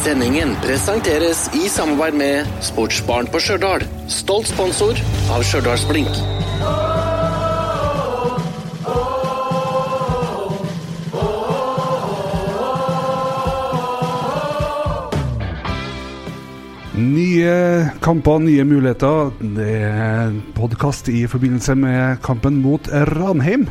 Sendingen presenteres i samarbeid med Sportsbaren på Stjørdal. Stolt sponsor av Stjørdalsblink. Nye kamper, nye muligheter. Det er podkast i forbindelse med kampen mot Ranheim.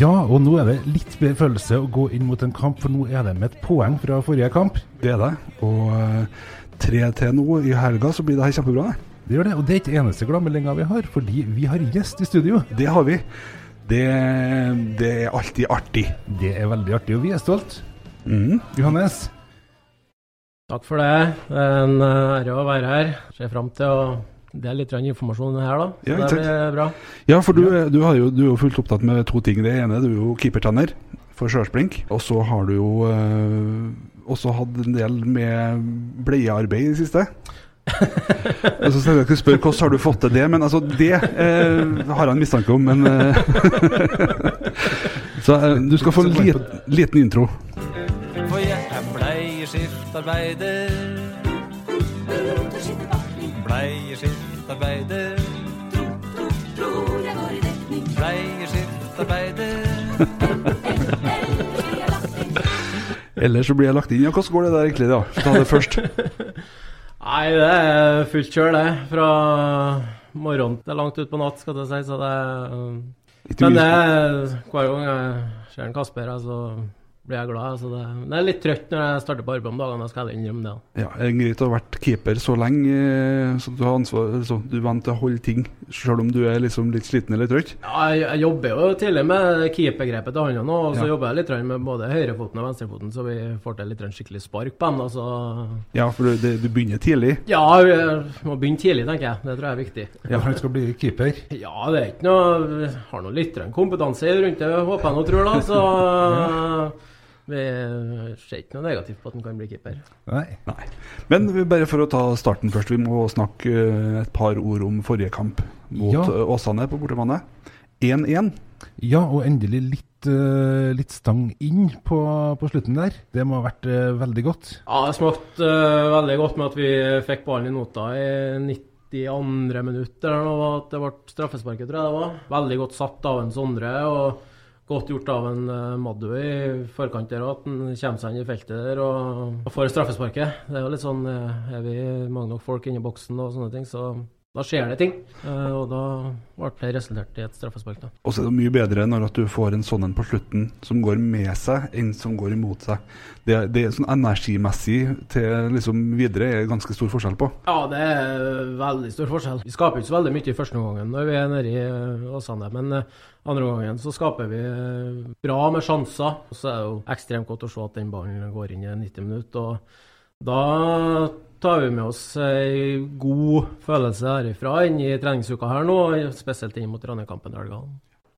Ja, og nå er det litt bedre følelse å gå inn mot en kamp, for nå er det med et poeng fra forrige kamp. Det er det. Og eh, tre til nå i helga, så blir det her kjempebra. det. Det gjør det, og det er ikke eneste gladmeldinga vi har, fordi vi har gjest i studio. Det har vi. Det, det er alltid artig. Det er veldig artig, og vi er stolt. Mm. Johannes, Takk for det. Det er en eh, ære å være her. Ser fram til å dele litt grann informasjon her, da. Så Ja, det blir bra. Ja, for du, er- du, har jo, du er jo fullt opptatt med to ting. Det ene du er jo keepertrener for Stjørdalsblink. Og så har du jo øh, også hatt en del med bleiearbeid i det siste. Og så skal jeg ikke spørre hvordan har du fått til det, men altså det øh, har jeg en mistanke om. Men øh, Så du skal få en lit, liten intro. For jeg er bleieskiftarbeidar. Bleieskiftarbeidar. Bleieskiftarbeidar. Ellers så blir jeg lagt inn. Ja, hvordan går det der egentlig? da? Ta det først. Nei, det er fullt kjør, det. Fra morgen til langt utpå natt, skal jeg si. Så det um... Men det er hver gang jeg ser en Kasper, altså så blir jeg glad. Så det, det er litt trøtt når jeg starter på arbeid om dagene, jeg skal jeg innrømme det. Ja, det er greit å ha vært keeper så lenge, eh, så du har ansvar så Du er vant til å holde ting, selv om du er liksom litt sliten eller trøtt. Ja, jeg, jeg jobber jo tidlig med keepergrepet til hånda nå, og så Ja. jobber jeg litt med både høyrefoten og venstrefoten, så vi får til litt skikkelig spark på dem. Altså. Ja, for du, det, du begynner tidlig. Ja, vi må begynne tidlig, tenker jeg. Det tror jeg er viktig. ja, han skal bli keeper. Ja, det er ikke noe Har nå litt kompetanse rundt det, håper jeg nå tror, da. Så vi ser ikke noe negativt på at han kan bli keeper. Nei. Nei. Men bare for å ta starten først. Vi må snakke eh, et par ord om forrige kamp mot Ja. eh, Åsane på bortebane. 1-1. Ja, og endelig litt, eh, litt stang inn på, på slutten der. Det må ha vært veldig godt. Ja, det smakte uh, veldig godt med at vi fikk ballen i nota i 92. minutt eller noe, at det ble straffesparket, tror jeg det var. Veldig godt satt av en Sondre, og godt gjort av en uh, Maddu i forkant der at han kommer seg inn i feltet der og får straffesparket. Det er jo litt sånn eh, Er vi mange nok folk inne i boksen og sånne ting, så da skjer det ting. Eh, og da ble det resultert i et straffespark, da. Og så er det mye bedre når at du får en sånn en på slutten som går med seg, enn som går imot seg. Det, det er sånn energimessig til liksom videre er ganske stor forskjell på. Ja, det er veldig stor forskjell. Vi skaper ikke så veldig mye i første omgang når vi er nede i eh, Åsane, men eh, andre gangen så skaper vi bra med sjanser. Og så er det jo ekstremt godt å se at den ballen går inn i 90 minutter. og Da tar vi med oss ei god følelse herifra inn i treningsuka her nå, spesielt inn mot Ranheim-kampen i helga.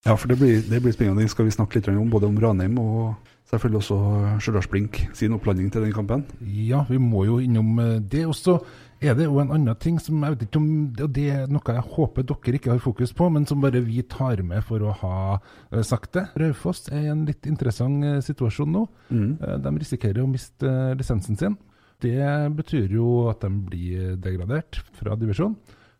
Ja, for det blir, det blir spennende. Det skal vi snakke litt om, både om Ranheim og selvfølgelig også Stjørdalsblink sin opplanding til den kampen. Ja, vi må jo innom eh, det. Og så er det jo en annen ting som jeg vet ikke om og Det er noe jeg håper dere ikke har fokus på, men som bare vi tar med for å ha eh, sagt det. Raufoss er i en litt interessant eh, situasjon nå. Mm. De risikerer å miste eh, lisensen sin. Det betyr jo at de blir degradert fra divisjon.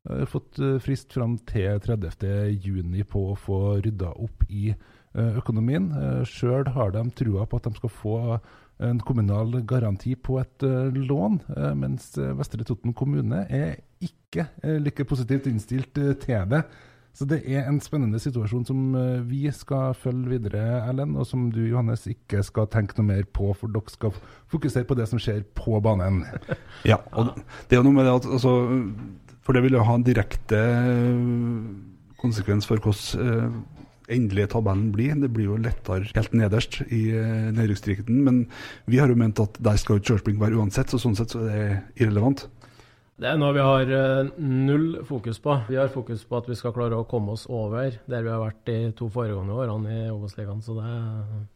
Jeg har fått eh, frist fram til 30.6 på å få rydda opp i eh, økonomien. Sjøl har de trua på at de skal få en kommunal garanti på et eh, lån, eh, mens eh, Vestre Toten kommune er ikke eh, like positivt innstilt eh, til det. Så det er en spennende situasjon som eh, vi skal følge videre, Erlend, og som du, Johannes, ikke skal tenke noe mer på, for dere skal fokusere på det som skjer på banen. Ja, og det er noe med det at altså, For det vil jo ha en direkte øh, konsekvens for hvordan endelige tabellen blir. Det blir jo lettere helt nederst i nedrykksdrikten. Men vi har jo ment at der skal jo Churchblink være uansett, så sånn sett så er det irrelevant. Det er noe vi har eh, null fokus på. Vi har fokus på at vi skal klare å komme oss over der vi har vært de to foregående årene i Obos-ligaen. Så det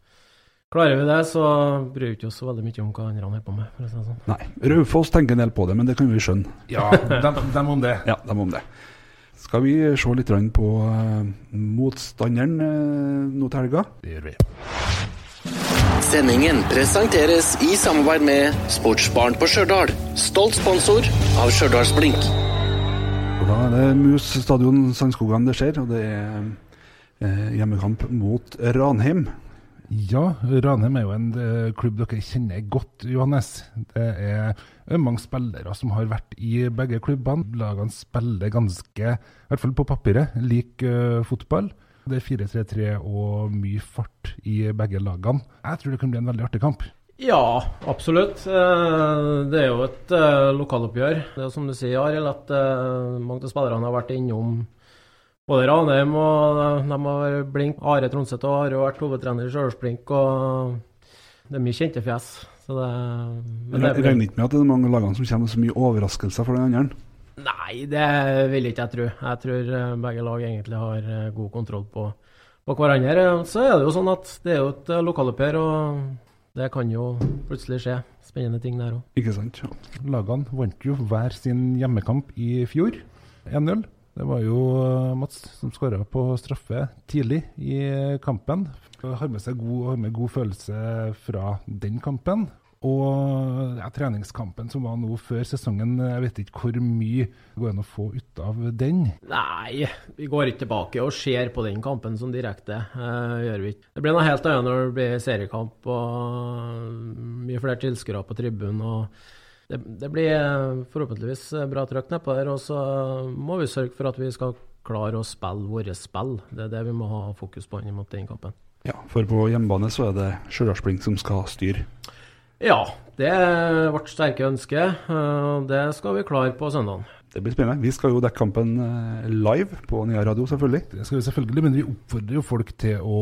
Klarer vi det, så bryr vi ikke oss så veldig mye om hva andre holder på med. for å si det sånn. Nei. Raufoss tenker en del på det, men det kan vi skjønne. Ja, dem, dem om det. Ja, de om det. Skal vi se litt på øh, motstanderen øh, nå til helga? Det gjør vi. Sendingen presenteres i samarbeid med Sportsbaren på Stjørdal. Stolt sponsor av Stjørdalsblink. Da er det Mus stadion Sandskogan det skjer, og det er eh, hjemmekamp mot Ranheim. Ja, Ranheim er jo en eh, klubb dere kjenner godt, Johannes. Det er eh, mange spillere som har vært i begge klubbene. Lagene spiller ganske, i hvert fall på papiret, lik eh, fotball. Det er 4-3-3 og mye fart i begge lagene. Jeg tror det kan bli en veldig artig kamp. Ja, absolutt. Eh, Det er jo et eh, lokaloppgjør. Det er som du sier, Arild, at eh, mange av spillerne har vært innom både Ranheim og de har Blink. Are Tronseth har jo vært hovedtrener i Stjørdals-Blink, og det er mye kjente fjes. Så det, men det Jeg regner ikke med at det er mange lagene som kommer med så mye overraskelser for den andre. Nei, det vil ikke jeg tro. Jeg tror eh, begge lag egentlig har eh, god kontroll på, på hverandre. Så er det jo sånn at det er jo et eh, lokaloppgjør, og det kan jo plutselig skje spennende ting der òg. Ikke sant? Ja. Lagene vant jo hver sin hjemmekamp i fjor, 1-0. Det var jo eh, Mats som skåra på straffe tidlig i kampen. Har med seg god, har med god følelse fra den kampen. Og ja, treningskampen som var nå før sesongen, jeg vet ikke hvor mye det går an å få ut av den. Nei, vi går ikke tilbake og ser på den kampen som direkte. eh, gjør vi ikke. Det blir noe helt annet når det blir seriekamp og mye flere tilskuere på tribunen. og det, det blir eh, forhåpentligvis bra trøkk nedpå der. Og så må vi sørge for at vi skal klare å spille våre spill. Det er det vi må ha fokus på inn mot den kampen. ja, for på hjemmebane så er det Stjørdals som skal styre. Ja, det er vårt sterke ønske. Det skal vi klare på søndag. Det blir spennende. Vi skal jo dekke kampen eh, live på Nya Radio, selvfølgelig. Det skal vi selvfølgelig, men vi oppfordrer jo folk til å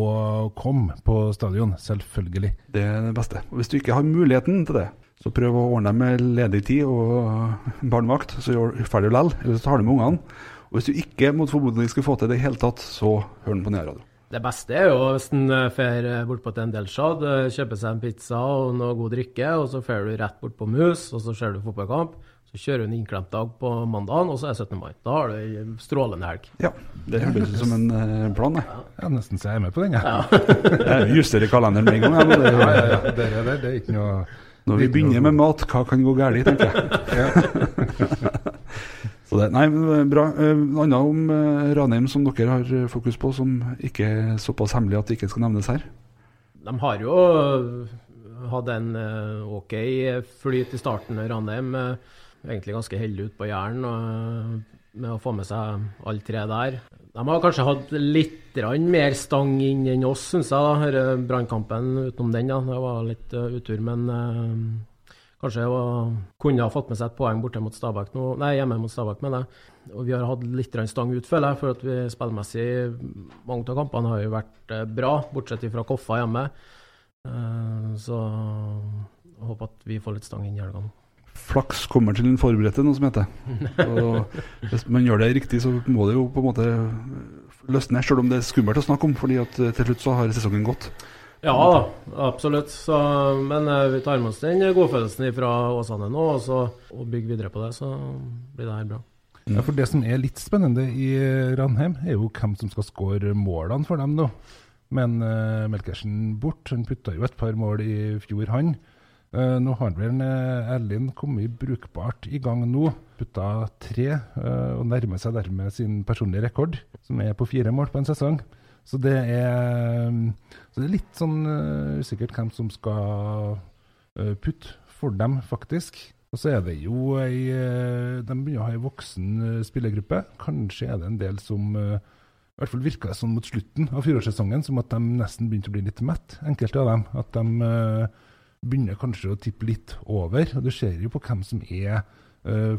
komme på stadion, selvfølgelig. Det er det beste. Og Hvis du ikke har muligheten til det, så prøv å ordne deg med ledig tid og barnevakt, så gjør du ferdig likevel. Eller så tar du med ungene. Og hvis du ikke mot formodning skulle få til det i hele tatt, så hør den på Nya Radio. Det beste er jo hvis en drar bort på en Delshad, kjøper seg en pizza og noe god drikke, og så drar du rett bort på Mus, og så ser du fotballkamp. Så kjører du en innklemt dag på mandagen, og så er det 17. mai. Da har du ei strålende helg. Ja, det høres ut som en eh, plan, det. Jeg er nesten så jeg er med på den, jeg. Jeg justerer kalenderen med en gang. jeg, det- Ja, ja, ja. Det er, det, det er ikke noe Når vi begynner med mat, hva kan gå galt, tenker jeg. Det, nei, bra. Eh, Noe annet om eh, Ranheim som dere har eh, fokus på, som ikke er såpass hemmelig at det ikke skal nevnes her? De har jo hatt en OK flyt i starten, Ranheim. Egentlig ganske heldig ute på Jæren med å få med seg alle tre der. De har kanskje hatt litt mer stang inn enn oss, syns jeg. da, Brannkampen utenom den. da, Det var litt utur, men kanskje var, kunne ha fått med seg et poeng borte mot Stabæk nå, nei, hjemme mot Stabæk, mener jeg. Og vi har hatt litt stang ut, føler jeg, for at vi spillmessig Mange av kampene har jo vært eh, bra, bortsett fra Koffa hjemme. Eh, Så jeg håper at vi får litt stang inn i helga nå. Flaks kommer til den forberedte, noe som heter. Og hvis man gjør det riktig, så må det jo på en måte løsne, selv om det er skummelt å snakke om, fordi at eh, til slutt så har sesongen gått. Ja da, absolutt. Så, men eh, vi tar med oss den godfølelsen fra Åsane nå, og så og bygger videre på det, så blir det her bra. Ja, for Det som er litt spennende i Ranheim, er jo hvem som skal skåre målene for dem. nå. Men uh, Melkersen bort. Han putta jo et par mål i fjor, han. Uh, nå har vel uh, Erlend kommet brukbart i gang nå. Putta tre, uh, og nærmer seg dermed sin personlige rekord, som er på fire mål på en sesong. Så det er, så det er litt sånn uh, usikkert hvem som skal uh, putte for dem, faktisk. Og så er det jo ei eh, De begynner å ha ei voksen spillergruppe. Kanskje er det en del som I hvert fall virka det sånn mot slutten av fjorårssesongen som at de nesten begynte å bli litt mett, enkelte av dem. At de begynner kanskje å tippe litt over. Og du ser jo på hvem som er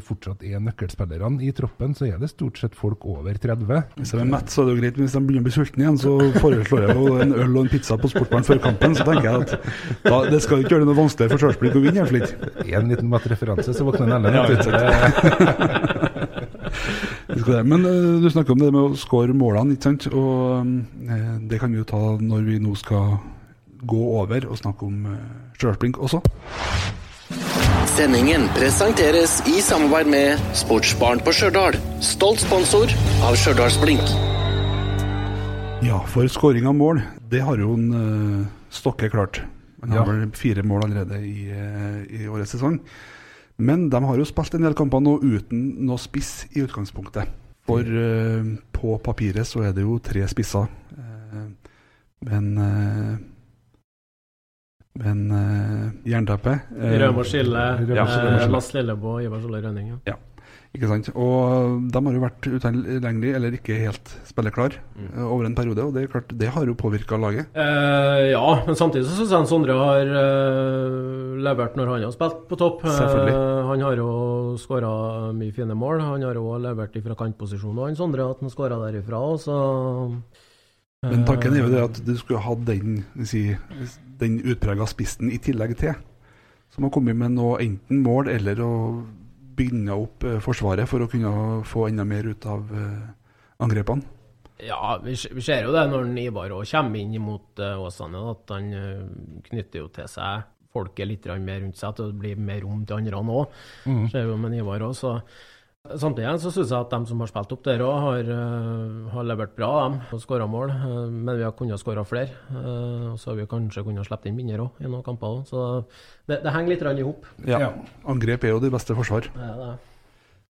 fortsatt er nøkkelspillerne i troppen, så er det stort sett folk over 30. Hvis de er mett, så er det jo greit. Men hvis de begynner å bli sultne igjen, så foreslår jeg jo en øl og en pizza på Sportbaren før kampen. Så tenker jeg at da, det skal ikke gjøre det noe vanskeligere for Stjørdals å vinne, iallfall ikke. En liten matreferanse, så våkner Ellen. Ja. Men eh, du snakker om det med å skåre målene, ikke sant. Og eh, det kan vi jo ta når vi nå skal gå over og snakke om uh, Stjørdals også. Sendingen presenteres i samarbeid med Sportsbarn på Stjørdal. Stolt sponsor av Stjørdalsblink. Ja, for skåring av mål, det har jo en uh, Stokke klart. Han har vel fire mål allerede i, uh, i årets sesong. Men de har jo spilt en del kamper nå uten noe spiss i utgangspunktet. For uh, på papiret så er det jo tre spisser. Men Men uh, jernteppe uh, Rømer Skille, ja, Skille. eh, Lass Lillebo og Ivar Solle Rønning. Ja. Ikke sant? Og de har jo vært utilgjengelig, eller ikke helt spilleklar, Mm. eh, over en periode. Og det er klart, det har jo påvirka laget. Eh, ja, men samtidig så syns jeg Sondre har eh, levert når han har spilt på topp. Eh, han har jo skåra mye fine mål. Han har òg levert ifra kantposisjon og han Sondre, at han skåra derifra så Men tanken er jo det at du skulle ha den, si, den utprega spissen i tillegg til. Som har kommet med noe enten mål eller å binde opp eh, Forsvaret for å kunne få enda mer ut av eh, angrepene. Ja, vi, vi ser jo det når Ivar også kommer inn mot Åsane, at han eh, knytter jo til seg folket litt mer rundt seg, at det blir mer rom til andre òg. Mm. Ser jo med Ivar også. Samtidig så syns jeg at de som har spilt opp der òg, har, eh, har levert bra. dem, og skåra mål. eh, men vi har kunnet skåra flere. eh, og så har vi kanskje kunnet slippe inn mindre òg, i noen kamper òg. Så det, det henger litt i hop. Ja. Ja. Angrep er jo det beste forsvar. Det er.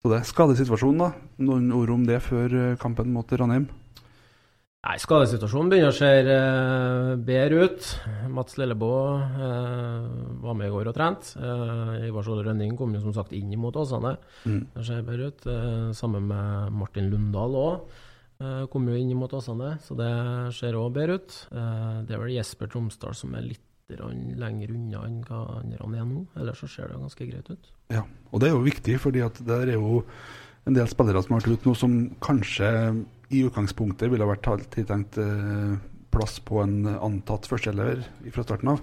Så det Skadesituasjonen, da. Noen ord om det før kampen mot Ranheim? Nei, Skadesituasjonen begynner å se uh, bedre ut. Mats Lillebo uh, var med i går og trente. Uh, Ivar Skjold Rønning kom jo som sagt inn mot Åsane. Mm. Det ser bedre ut. Eh, sammen med Martin Lundahl òg. Eh, kom jo inn mot Åsane, så det ser òg bedre ut. Eh, det er vel Jesper Tromsdal som er litt lenger unna enn hva andre er nå. Ellers så ser det ganske greit ut. Ja, og det er jo viktig, fordi at der er jo en del spillere som har vært ute nå, som kanskje i utgangspunktet ville ha vært tiltenkt eh, plass på en antatt førsteelever fra starten av.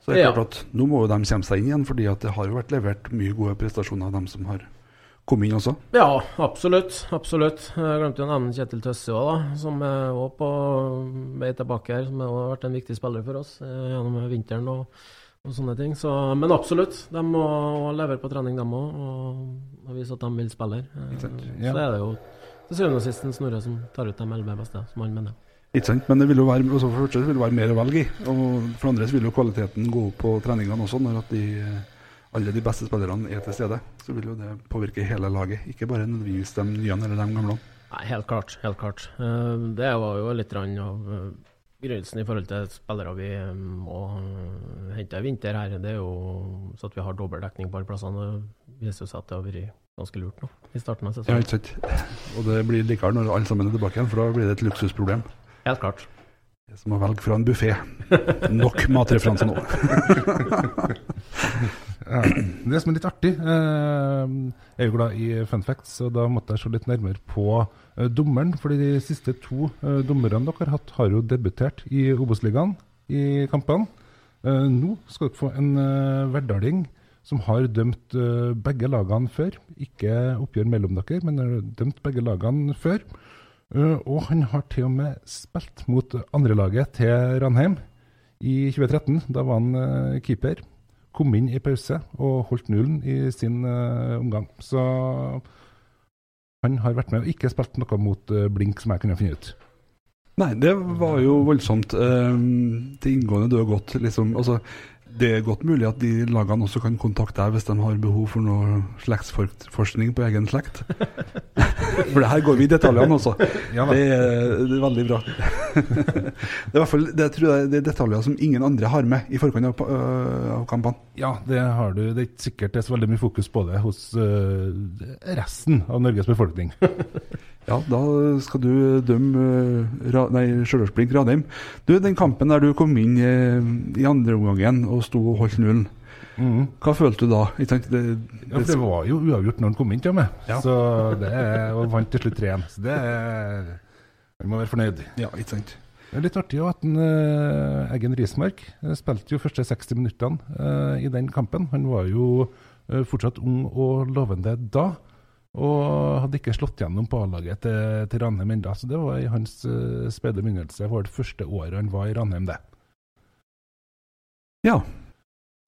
Så det er klart at nå må jo de komme seg inn igjen, fordi at det har jo vært levert mye gode prestasjoner av dem som har kommet inn også. Ja, absolutt. absolutt. Jeg glemte jo å nevne Kjetil Tøsse òg, da, som er også på vei tilbake her. Som har vært en viktig spiller for oss eh, gjennom vinteren og, og sånne ting. Så, men absolutt, de må levere på trening, de òg, og, og vise at de vil spille her. Eh. Så er det jo til syvende og sist en Snorre som tar ut de elleve beste, som han mener. Ikke sant? Men det vil jo være, også for det første vil det være mer å velge i. Og for andre så vil jo kvaliteten gå opp på treningene også, når at de, eh, alle de beste spillerne er til stede. Så vil jo det påvirke hele laget, ikke bare nødvendigvis de nye eller de gamle. Nei, helt klart. Helt klart. Eh, Det var jo litt av eh, begrunnelsen i forhold til spillere vi eh, må eh, hente i vinter her. Det er jo så at vi har dobbel dekning på alle plassene. Det viser seg at det har vært ganske lurt nå i starten av Ja, sesongen. ikke sant? Og det blir likere når alle sammen er tilbake igjen, for da blir det et luksusproblem. Helt klart. Det er som å velge fra en buffé. Nok matreferanser nå. Ja. Det som er litt artig eh, Jeg er jo glad i fun facts, og da måtte jeg se litt nærmere på eh, dommeren. fordi de siste to eh, dommerne dere har hatt, har jo debutert i Obos-ligaen i kampene. Eh, nå skal dere få en verdaling som har dømt eh, begge lagene før. Ikke oppgjør mellom dere, men har dømt begge lagene før. Eh, og han har til og med spilt mot andrelaget til Ranheim i 2013. Da var han eh, keeper kom inn i pause og holdt nullen i sin omgang. Så han har vært med og ikke spilt noe mot Blink, som jeg kunne finne ut. Nei, det var jo voldsomt. Det inngående du har gått liksom altså, Det er godt mulig at de lagene også kan kontakte deg hvis de har behov for noe slektsforskning på egen slekt. For det her går vi i detaljene også. Ja. Det er, det er veldig bra. det er i hvert fall, det tror jeg det er detaljer som ingen andre har med i forkant av, øh, av kampene. Ja, det har du. Det er ikke sikkert det er så veldig mye fokus på det hos øh, resten av Norges befolkning. Ja, da skal du dømme uh, ra, nei, Stjørdalsblink Radheim. Du, den kampen der du kom inn eh, i andre omgangen og sto og holdt nullen, Mhm. hva følte du da? Ikke sant? Det, Ja, det var jo uavgjort når han kom inn til meg. Ja. Så det er, og vant til slutt 3-1. Så det er Vi må være fornøyd. ja, ikke sant. Det er litt artig at en, eh, Eggen Rismark eh, spilte jo første 60 minuttene eh, i den kampen. Han var jo eh, fortsatt ung og lovende da, og hadde ikke slått gjennom på A-laget til, til Ranheim ennå. Så det var i hans uh, spede begynnelse. Det var det første året han var i Ranheim, det. Ja,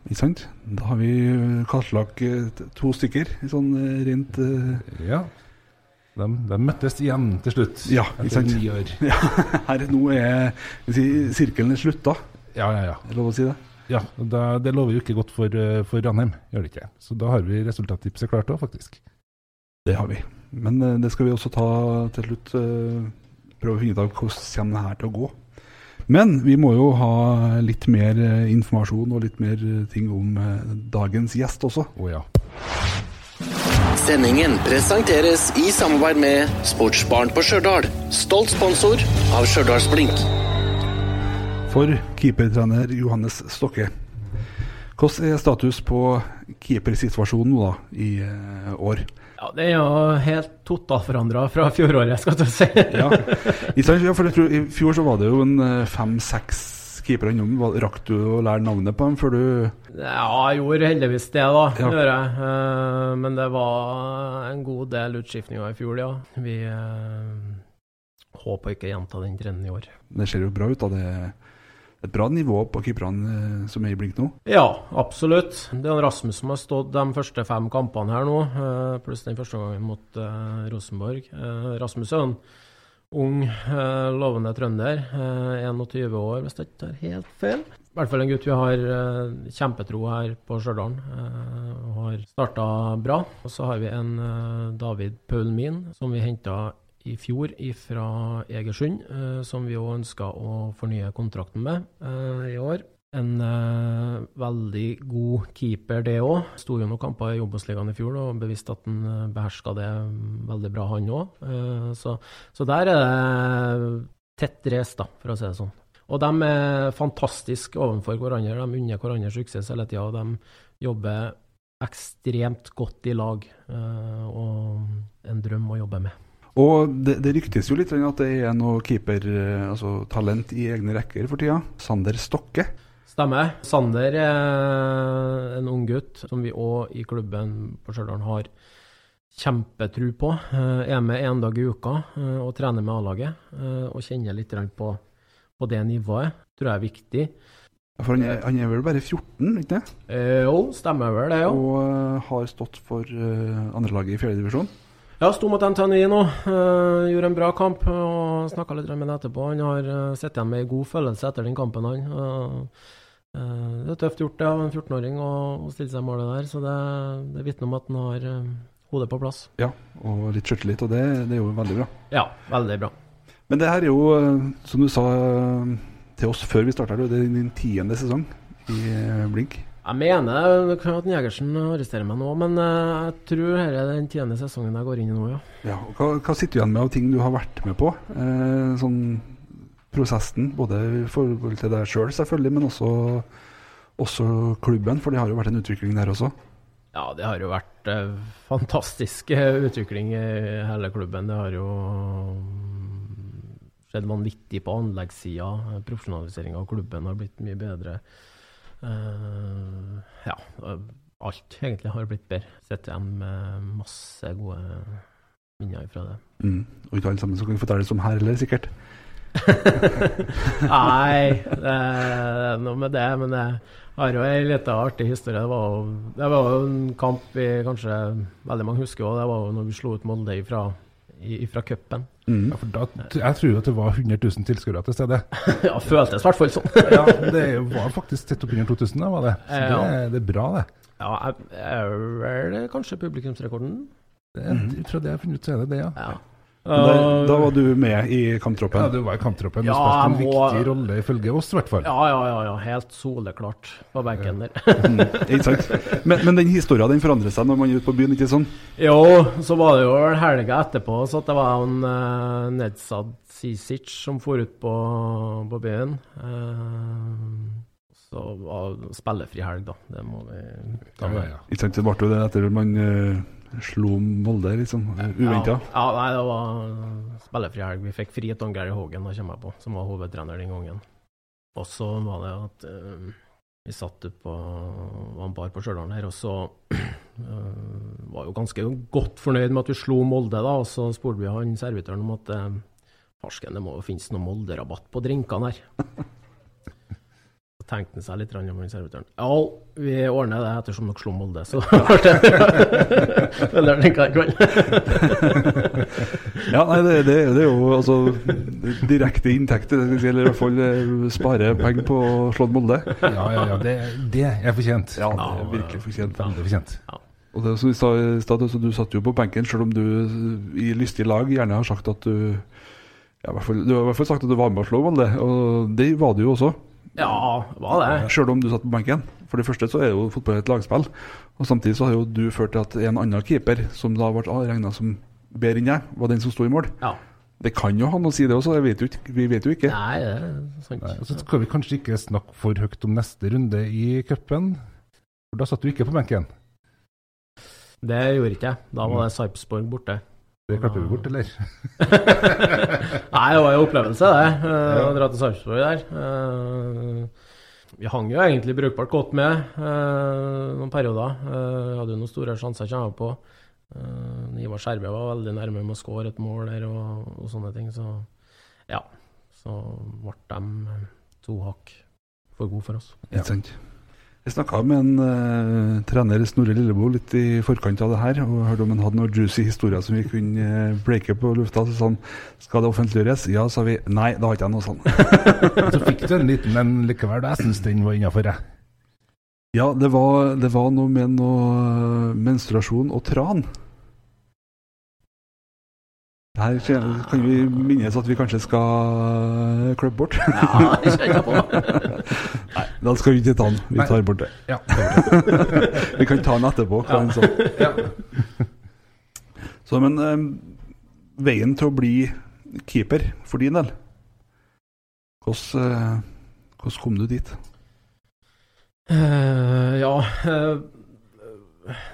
ikke sant. Da har vi kartlagt øh, to stykker, sånn øh, rent uh... Ja. De, de møttes igjen til slutt, Ja, ikke etter sant. ni år. Ja, her nå er si, sirkelen slutta, Ja, ja, ja. er det lov å si det? Ja, da, Det lover jo ikke godt for, eh, for Ranheim, gjør det ikke. Så da har vi resultattipset klart òg, faktisk. Det har vi. Men eh, det skal vi også ta til slutt. eh, prøve å finne ut av hvordan det her til å gå. Men vi må jo ha litt mer eh, informasjon og litt mer eh, ting om eh, dagens gjest også. Å ja. Sendingen presenteres i samarbeid med Sportsbarn på Stjørdal. Stolt sponsor av Stjørdalsblink. For keepertrener Johannes Stokke. Hvordan er status på keepersituasjonen nå da, i eh, år? Ja, Det er jo helt totalforandra fra fjoråret, skal du si. Ja, for jeg tror, I fjor så var det jo en eh, fem-seks keepere innom. Rakk du å lære navnet på dem før du Ja, jeg gjorde heldigvis det, da. Ja. Gjør jeg. Eh, Men det var en god del utskiftninger i fjor, ja. Vi håper ikke å gjenta den trenden i år. Det ser jo bra ut. da, det et bra nivå på keeperne eh, som er i blink nå. Ja, absolutt. Det er Rasmus som har stått de første fem kampene her nå, eh, pluss den første gangen mot eh, Rosenborg. Rasmus er en ung, lovende trønder. eh, 21 år, hvis jeg ikke tar helt feil. I hvert fall en gutt vi har kjempetro her på Stjørdal. har starta bra. Og så har vi en David Paulmin som vi henta i fjor fra Egersund, eh, som vi òg ønska å fornye kontrakten med eh, i år. En eh, veldig god keeper, det òg. Sto jo noen kamper i Obos-ligaen i fjor og bevisste at han beherska det veldig bra, han òg. så, så der er det tett race, da, for å si det sånn. Og de er fantastiske overfor hverandre. De unner hverandre suksess hele tida. De jobber ekstremt godt i lag. og en drøm å jobbe med. Og det, det ryktes jo litt at det er noe keeper, eh, altså talent i egne rekker for tida. Sander Stokke. Stemmer. Sander er en ung gutt som vi òg i klubben på Stjørdal har kjempetru på. Eh, Er med én dag i uka eh, og trener med A-laget. Og kjenner litt på, på det nivået. Tror jeg er viktig. For han er, han er vel bare 14, ikke det? Eh, Jo, stemmer vel det, jo. Og har stått for andrelaget i fjerdedivisjon. Ja, sto mot Antonino, nå. eh, gjorde en bra kamp og snakka litt med ham etterpå. Han har uh, sittet igjen med en god følelse etter den kampen, han. Uh, eh, det er tøft gjort det av en 14-åring å, å stille seg målet der, så det, det vitner om at han har eh, hodet på plass. Ja, og litt sjøltillit, og det, det er jo veldig bra. Ja, veldig bra. Men det her er jo, eh, som du sa eh, til oss før vi starta, det er din tiende sesong i eh, Blink. Jeg mener det kan at Jegersen arresterer meg nå, men eh, jeg tror dette er den tiende sesongen jeg går inn i nå, ja. Ja, hva, hva sitter du igjen med av ting du har vært med på? Eh, sånn prosessen, både i forhold til deg sjøl, selv, selvfølgelig, men også, også klubben, for det har jo vært en utvikling der også. Ja, det har jo vært eh, fantastisk eh, utvikling i hele klubben. Det har jo mm, skjedd vanvittig på anleggssida. Profesjonaliseringa av klubben har blitt mye bedre. Eh, ja, eh, alt egentlig har blitt bedre. Sitter igjen med masse gode minner fra det. Mm. Og ikke alle sammen som kan fortelle det som her heller, sikkert. Nei, det er noe med det. Men jeg har jo ei lita artig historie. Det var, jo, det var jo en kamp vi kanskje veldig mange husker òg. Det var jo når vi slo ut Molde ifra, i- ifra cupen. Mm. Ja, for da, jeg tror jo at det var 100 000 tilskuere til stede. ja, føltes i hvert fall sånn. Ja, Det var faktisk tett oppunder 2000, da, var det. Så det, Ja. det er bra, det. Ja, er vel kanskje publikumsrekorden? det ut fra det jeg har funnet ut, så er det det, ja. Ja. Da, da var du med i kamptroppen. Ja, Du var i kamptroppen Du Ja, spilte en må- viktig rolle ifølge oss, i hvert fall. Ja, ja, ja, ja. Helt soleklart på benken der. Mm, ikke sant? Men, men den historien den forandrer seg når man er ute på byen, ikke sånn? Jo, så var det jo helga etterpå så at det var en uh, Nedsad Sisic som for ut på, på byen. Uh, så var uh, spillefri helg, da. Det må vi ta med. ja, ja. Ikke sant? Det ble jo det etter at man eh, slo Molde, liksom. Uventa. Ja, ja, nei, det var spillefri helg. Vi fikk fri til Gary Hogan, da kommer jeg på, som var hovedtrener den gangen. Og så var det at uh, vi satt opp på var en bar på Stjørdal her, og så uh, var jo ganske godt fornøyd med at vi slo Molde, da. Og så spurte vi han servitøren om at uh, farsken, det må jo finnes noe Molde-rabatt på drinkene her. Så tenkte han seg litt om den servitøren. Ja, vi ordner det ettersom dere slo Molde, så Eller den kan Ja, nei, det, det, det er jo altså direkte inntekter, det skal eller i hvert fall eh, spare penger på å slå Molde. Ja, ja, ja. Det, det er fortjent. Ja, det er virkelig fortjent. Veldig fortjent. Og det som vi sa i stad, altså, du satt jo på benken, selv om du i lystig lag gjerne har sagt at du ja, i hvert fall, Du har i hvert fall sagt at du var med å slå Molde, og det var du jo også. Ja, var det. Selv om du satt på benken. For det første så er jo fotball et lagspill, og samtidig så har jo du ført til at en annen keeper, som da ble regna som bedre enn deg, var den som sto i mål. Ja. Det kan jo han å si det også, det vet jo ikke, vi vet jo ikke. Nei, det er sant. Nei, så skal vi kanskje ikke snakke for høyt om neste runde i cupen. For da satt du ikke på benken. Det gjorde ikke jeg. Da var det Sarpsborg borte. Det klarte vi bort, eller? Nei, det var jo opplevelse, det. eh, Å dra til Sarpsborg der. Eh, Vi hang jo egentlig brukbart godt med eh, noen perioder. Eh, Vi hadde jo noen store sjanser, kommer jeg på. Eh, Ivar Skjerve var veldig nærme med å skåre et mål der og, og sånne ting. Så ja, så ble de to hakk for gode for oss. Ja. Jeg snakka med en uh, trener, Snorre Lillebo, litt i forkant av det her, og hørte om han hadde noen juicy historier som vi kunne uh, breake på lufta. Så sa han skal det offentliggjøres? Ja, sa vi. Nei, da har ikke jeg noe sånn. Så fikk du en liten en likevel. Jeg syns den var innafor, jeg. Ja, det var, det var noe med noe eh, menstruasjon og tran. Her kan vi minnes at vi kanskje skal klubbe bort. Ja, det kjenner på. Nei, da skal vi ikke ta den. Vi tar bort det. Ja. Vi kan ta den etterpå. hva han sa. Så, men um, veien til å bli keeper for din del, hvordan, uh, hvordan kom du dit? Uh, ja eh,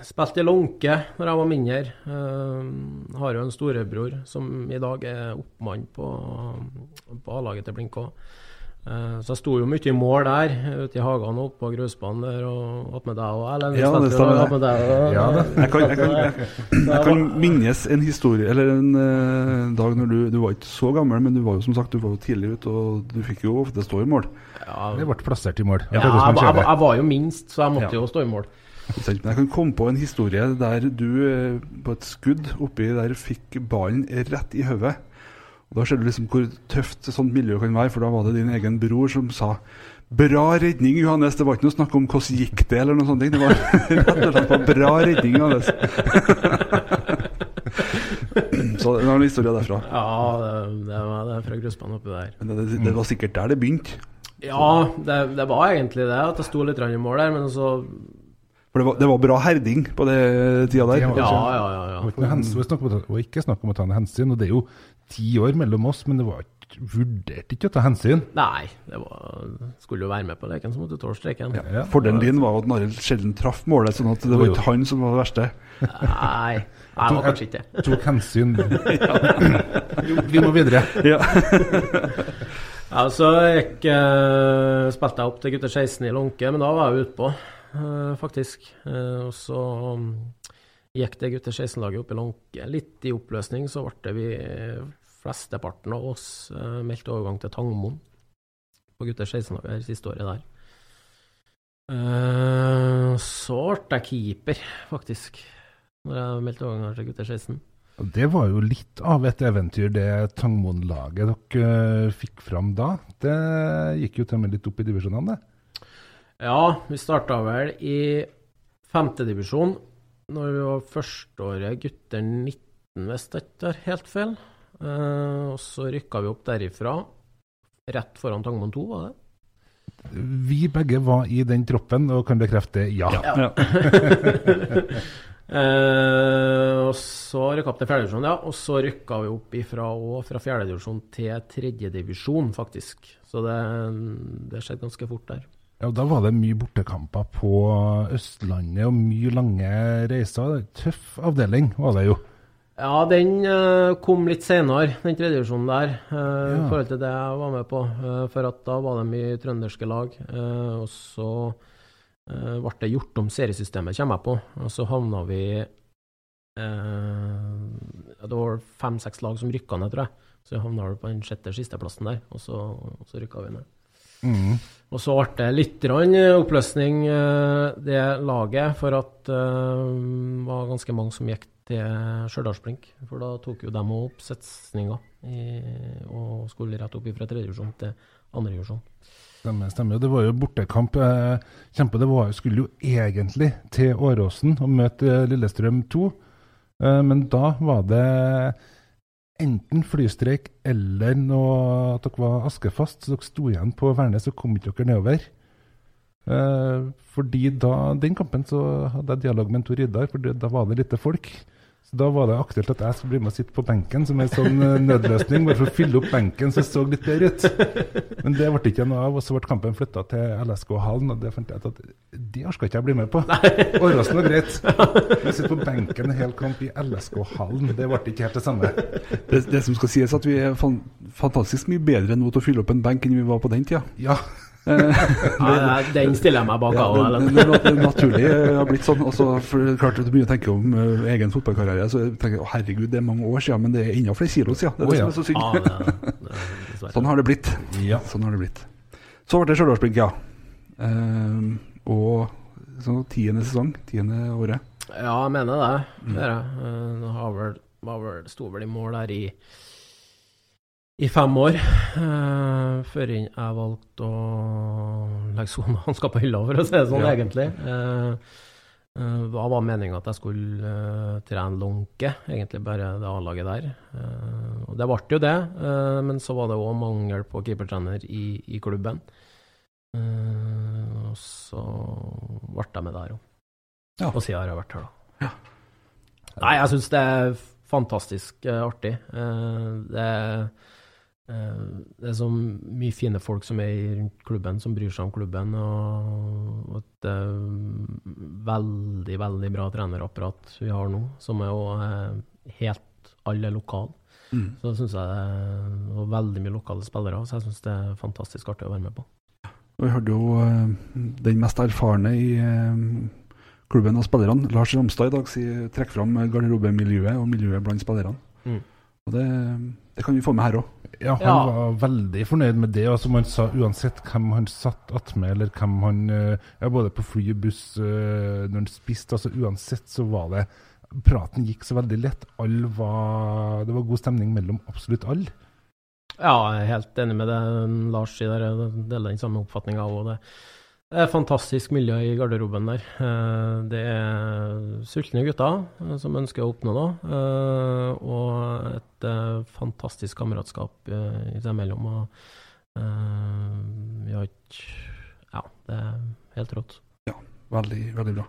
Spilte i Lånke når jeg var mindre. Uh, har jo en storebror som i dag er oppmann på, på A-laget til Blink K. Uh, så jeg sto jo mye i mål der, ute i hagene og på grusbanen der, og opp med deg og Erlend. Ja, det stemmer. og- Ja, det. Jeg kan, jeg kan, jeg, jeg kan minnes en historie, eller en uh, dag når du Du var ikke så gammel, men du var jo som sagt du var jo tidlig ute, og du fikk jo ofte stå i mål. Ja, Det ble plassert i mål. ja, Akkurat jeg, jeg, jeg var jo minst, så jeg måtte Ja. jo stå i mål. Men jeg kan komme på en historie der du eh, på et skudd oppi der fikk ballen rett i hodet. Og Da ser du liksom hvor tøft et sånt miljø kan være, for da var det din egen bror som sa Bra redning, Johannes. Det var ikke noe snakk om hvordan gikk det, eller noe sånt. Det var rett og slett bare bra redning, Johannes. Så det var en historie derfra. Ja, det, det var det fra grusbanen oppi der. Men det, det var sikkert der det begynte. Ja, det, det var egentlig det, at jeg sto litt i mål der, men så For det var, det var bra herding på det tida der. Ja, ja, ja. Det ja. var ikke noe det var ikke snakk om å ta noe hensyn, og det er jo ti år mellom oss, men det var vurderte ikke å ta hensyn. Nei, det var, skulle jo være med på leken, så måtte du tåle streken. Ja. Fordelen din var at Arild sjelden traff målet, sånn at det var ikke han som var det verste. Nei, jeg var kanskje ikke det. Tok hensyn. Jo, Vi må videre. Ja. Ja, så gikk, eh, spilte jeg opp til gutter 16 i Lånke, men da var jeg utpå, faktisk. Eh, og så mm, gikk det gutter 16-laget opp i Lånke. Litt i oppløsning så ble vi flesteparten av oss eh, meldt overgang til Tangmoen på gutter 16-laget her siste året der. Eh, så ble jeg keeper, faktisk, når jeg meldte overgang til gutter 16. Det var jo litt av et eventyr, det Tangmoen-laget dere eh, fikk fram da. Det gikk jo til og med litt opp i divisjonene, det. Ja, vi starta vel i femtedivisjon når vi var førsteåret gutter 19, hvis jeg ikke tar helt feil. Uh, og så rykka vi opp derifra, rett foran Tangmoen 2, var det? Vi begge var i den troppen og kan bekrefte ja. Ja. uh, og så rykka opp til fjerdedivisjon, ja. Og så rykka vi opp ifra, òg fra fjerdedivisjon til tredjedivisjon, faktisk. Så det, det skjedde ganske fort der. Ja, Da var det mye bortekamper på Østlandet og mye lange reiser. Tøff avdeling var det jo. Ja, den uh, kom litt senere, den tredje divisjonen der, eh, i forhold til det jeg var med på. Uh, for at da var det mye trønderske lag. og så ble det gjort om seriesystemet, kommer jeg på. Og så havna vi Det var fem-seks lag som rykka ned, tror jeg. Så havna vi på den sjette sisteplassen der, og så, og så rykka vi ned. Og så ble det litt oppløsning, eh, det laget, for at eh, det var ganske mange som gikk til Stjørdalsblink. For da tok jo dem opp setninga og skulle rett opp fra tredjevisjon til andrevisjon. Stemmer, stemmer. Det var jo bortekamp. eh, Kjempe, det var, skulle jo egentlig til Åråsen og møte eh, Lillestrøm 2. Eh, Men da var det enten flystreik eller noe, at dere var askefast. Så dere sto igjen på Værnes og kom ikke dere nedover. Eh, fordi da, den kampen så hadde jeg dialog med en Tor Idar, for da var det lite folk. Så Da var det aktuelt at jeg skulle bli med og sitte på benken som en sånn eh, nødløsning, bare for å fylle opp benken så det så litt bedre ut. Men det ble ikke noe av, og så ble kampen flytta til LSK-hallen, og det fant jeg ut at det orka ikke jeg bli med på. Åråsen var greit. Men å sitte på benken en hel kamp i LSK-hallen, det ble ikke helt det samme. Det, det som skal sies, at vi er fan, fantastisk mye bedre nå til å fylle opp en benk enn vi var på den tida. Ja, Nei, den stiller jeg meg bak. Ja, av, det, det, det, det naturlig eh, har blitt sånn. Og så for klart Du begynner å tenke om uh, egen fotballkarriere, så tenker jeg herregud, det er mange år siden, men det er enda flere kilo siden. Det er det ja. som er så synd. Ah, det, det. Sånn har det blitt. Ja. Sånn har det blitt. Så ble det Stjørdalsblink, ja. Ehm, og så tiende sesong, tiende året. Ja, jeg mener det. Mm. det mm. Eh, har vel, var vel, sto vel i mål der i i fem år, uh, før jeg valgte å legge sonehansker på hylla, for å si det sånn, Ja. egentlig. Uh, uh, hva var meninga at jeg skulle trene lunke, egentlig bare det A-laget der. Og det ble jo det, men så var det òg mangel på keepertrener i, i klubben. Og så ble jeg med der òg. Ja. Og siden har jeg vært her, da. Nei, jeg syns det er fantastisk artig. Det, er, det er så mye fine folk som er rundt klubben, som bryr seg om klubben. Og, et eh, veldig, veldig bra trenerapparat vi har nå, som er jo eh, helt alle lokale. Mm. Så syns jeg det er og veldig mye lokale spillere, så jeg syns det er fantastisk artig å være med på. Vi hadde jo eh, den mest erfarne i eh, klubben av spillerne, Lars Ramstad, i dag trekker fram garderobemiljøet og miljøet blant spillerne. Mm. Og det, det kan vi få med her òg. Ja, han Ja. var veldig fornøyd med det. Og som han sa, uansett hvem han satt attmed, eller hvem han eh, ja, Både på fly og buss eh, når han spiste, altså uansett så var det Praten gikk så veldig lett. Var Det var god stemning mellom absolutt alle. Ja, jeg er helt enig med det Lars sier. Jeg deler den samme oppfatninga òg. Det det er fantastisk miljø i garderoben der. Eh, Det er sultne gutter eh, som ønsker å oppnå noe. eh, Og eh, fantastisk kameratskap uh, i seg imellom. Og uh, vi har ikke Ja, det er helt rått. Veldig, veldig bra.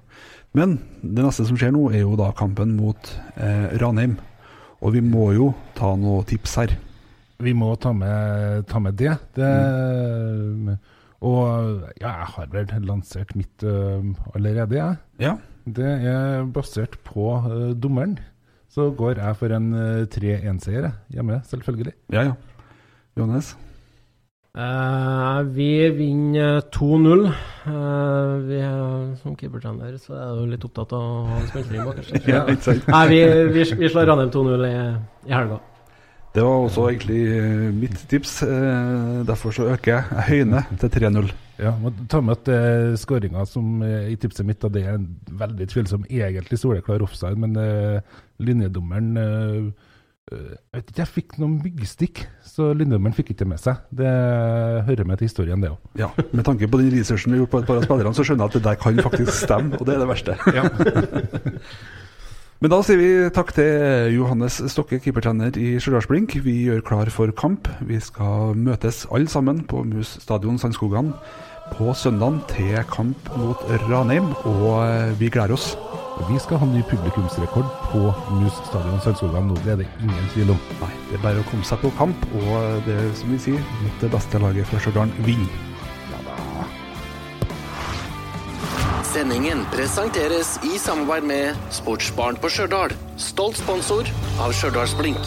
Men det neste som skjer nå, er jo da kampen mot uh, Ranheim. Og vi må jo ta noen tips her. Vi må ta med, ta med det. det Og ja, jeg har vel lansert mitt uh, allerede, jeg. Ja. Det er basert på uh, dommeren. Så går jeg for en uh, 3-1-seier hjemme, selvfølgelig. Ja, ja. Johannes? Uh, vi vinner 2-0. Uh, vi er, som keepertrener så er jeg litt opptatt av å ha en spilletid bak. Ja. Nei, vi, vi, vi slår Ranheim 2-0 i, i helga. Det var også egentlig eh, mitt tips. Eh, derfor så øker jeg. Jeg høyner til 3-0. Ja, må ta med at uh, skåringa som eh, i tipset mitt da, det er en veldig tvilsom, egentlig soleklar offside, men uh, linjedommeren uh, Jeg vet ikke, jeg fikk noen myggstikk, så linjedommeren fikk ikke med seg. Det hører med til historien, det òg. Ja, Med tanke på den researchen vi gjort på et par av spillerne, så skjønner jeg at det der kan faktisk stemme, og det er det verste. Men da sier vi takk til Johannes Stokke, keepertrener i Stjørdalsblink. Vi gjør klar for kamp. Vi skal møtes alle sammen på Mus stadion Sandskogan på søndag til kamp mot Ranheim, og eh, vi gleder oss. Vi skal ha ny publikumsrekord på Mus stadion Sandskogan nå, det er det ingen tvil om. Nei, det er bare å komme seg på kamp, og det er som vi sier, mot det beste laget fra Stjørdal vinner. Sendingen presenteres i samarbeid med Sportsbaren på Stjørdal. Stolt sponsor av Stjørdalsblink.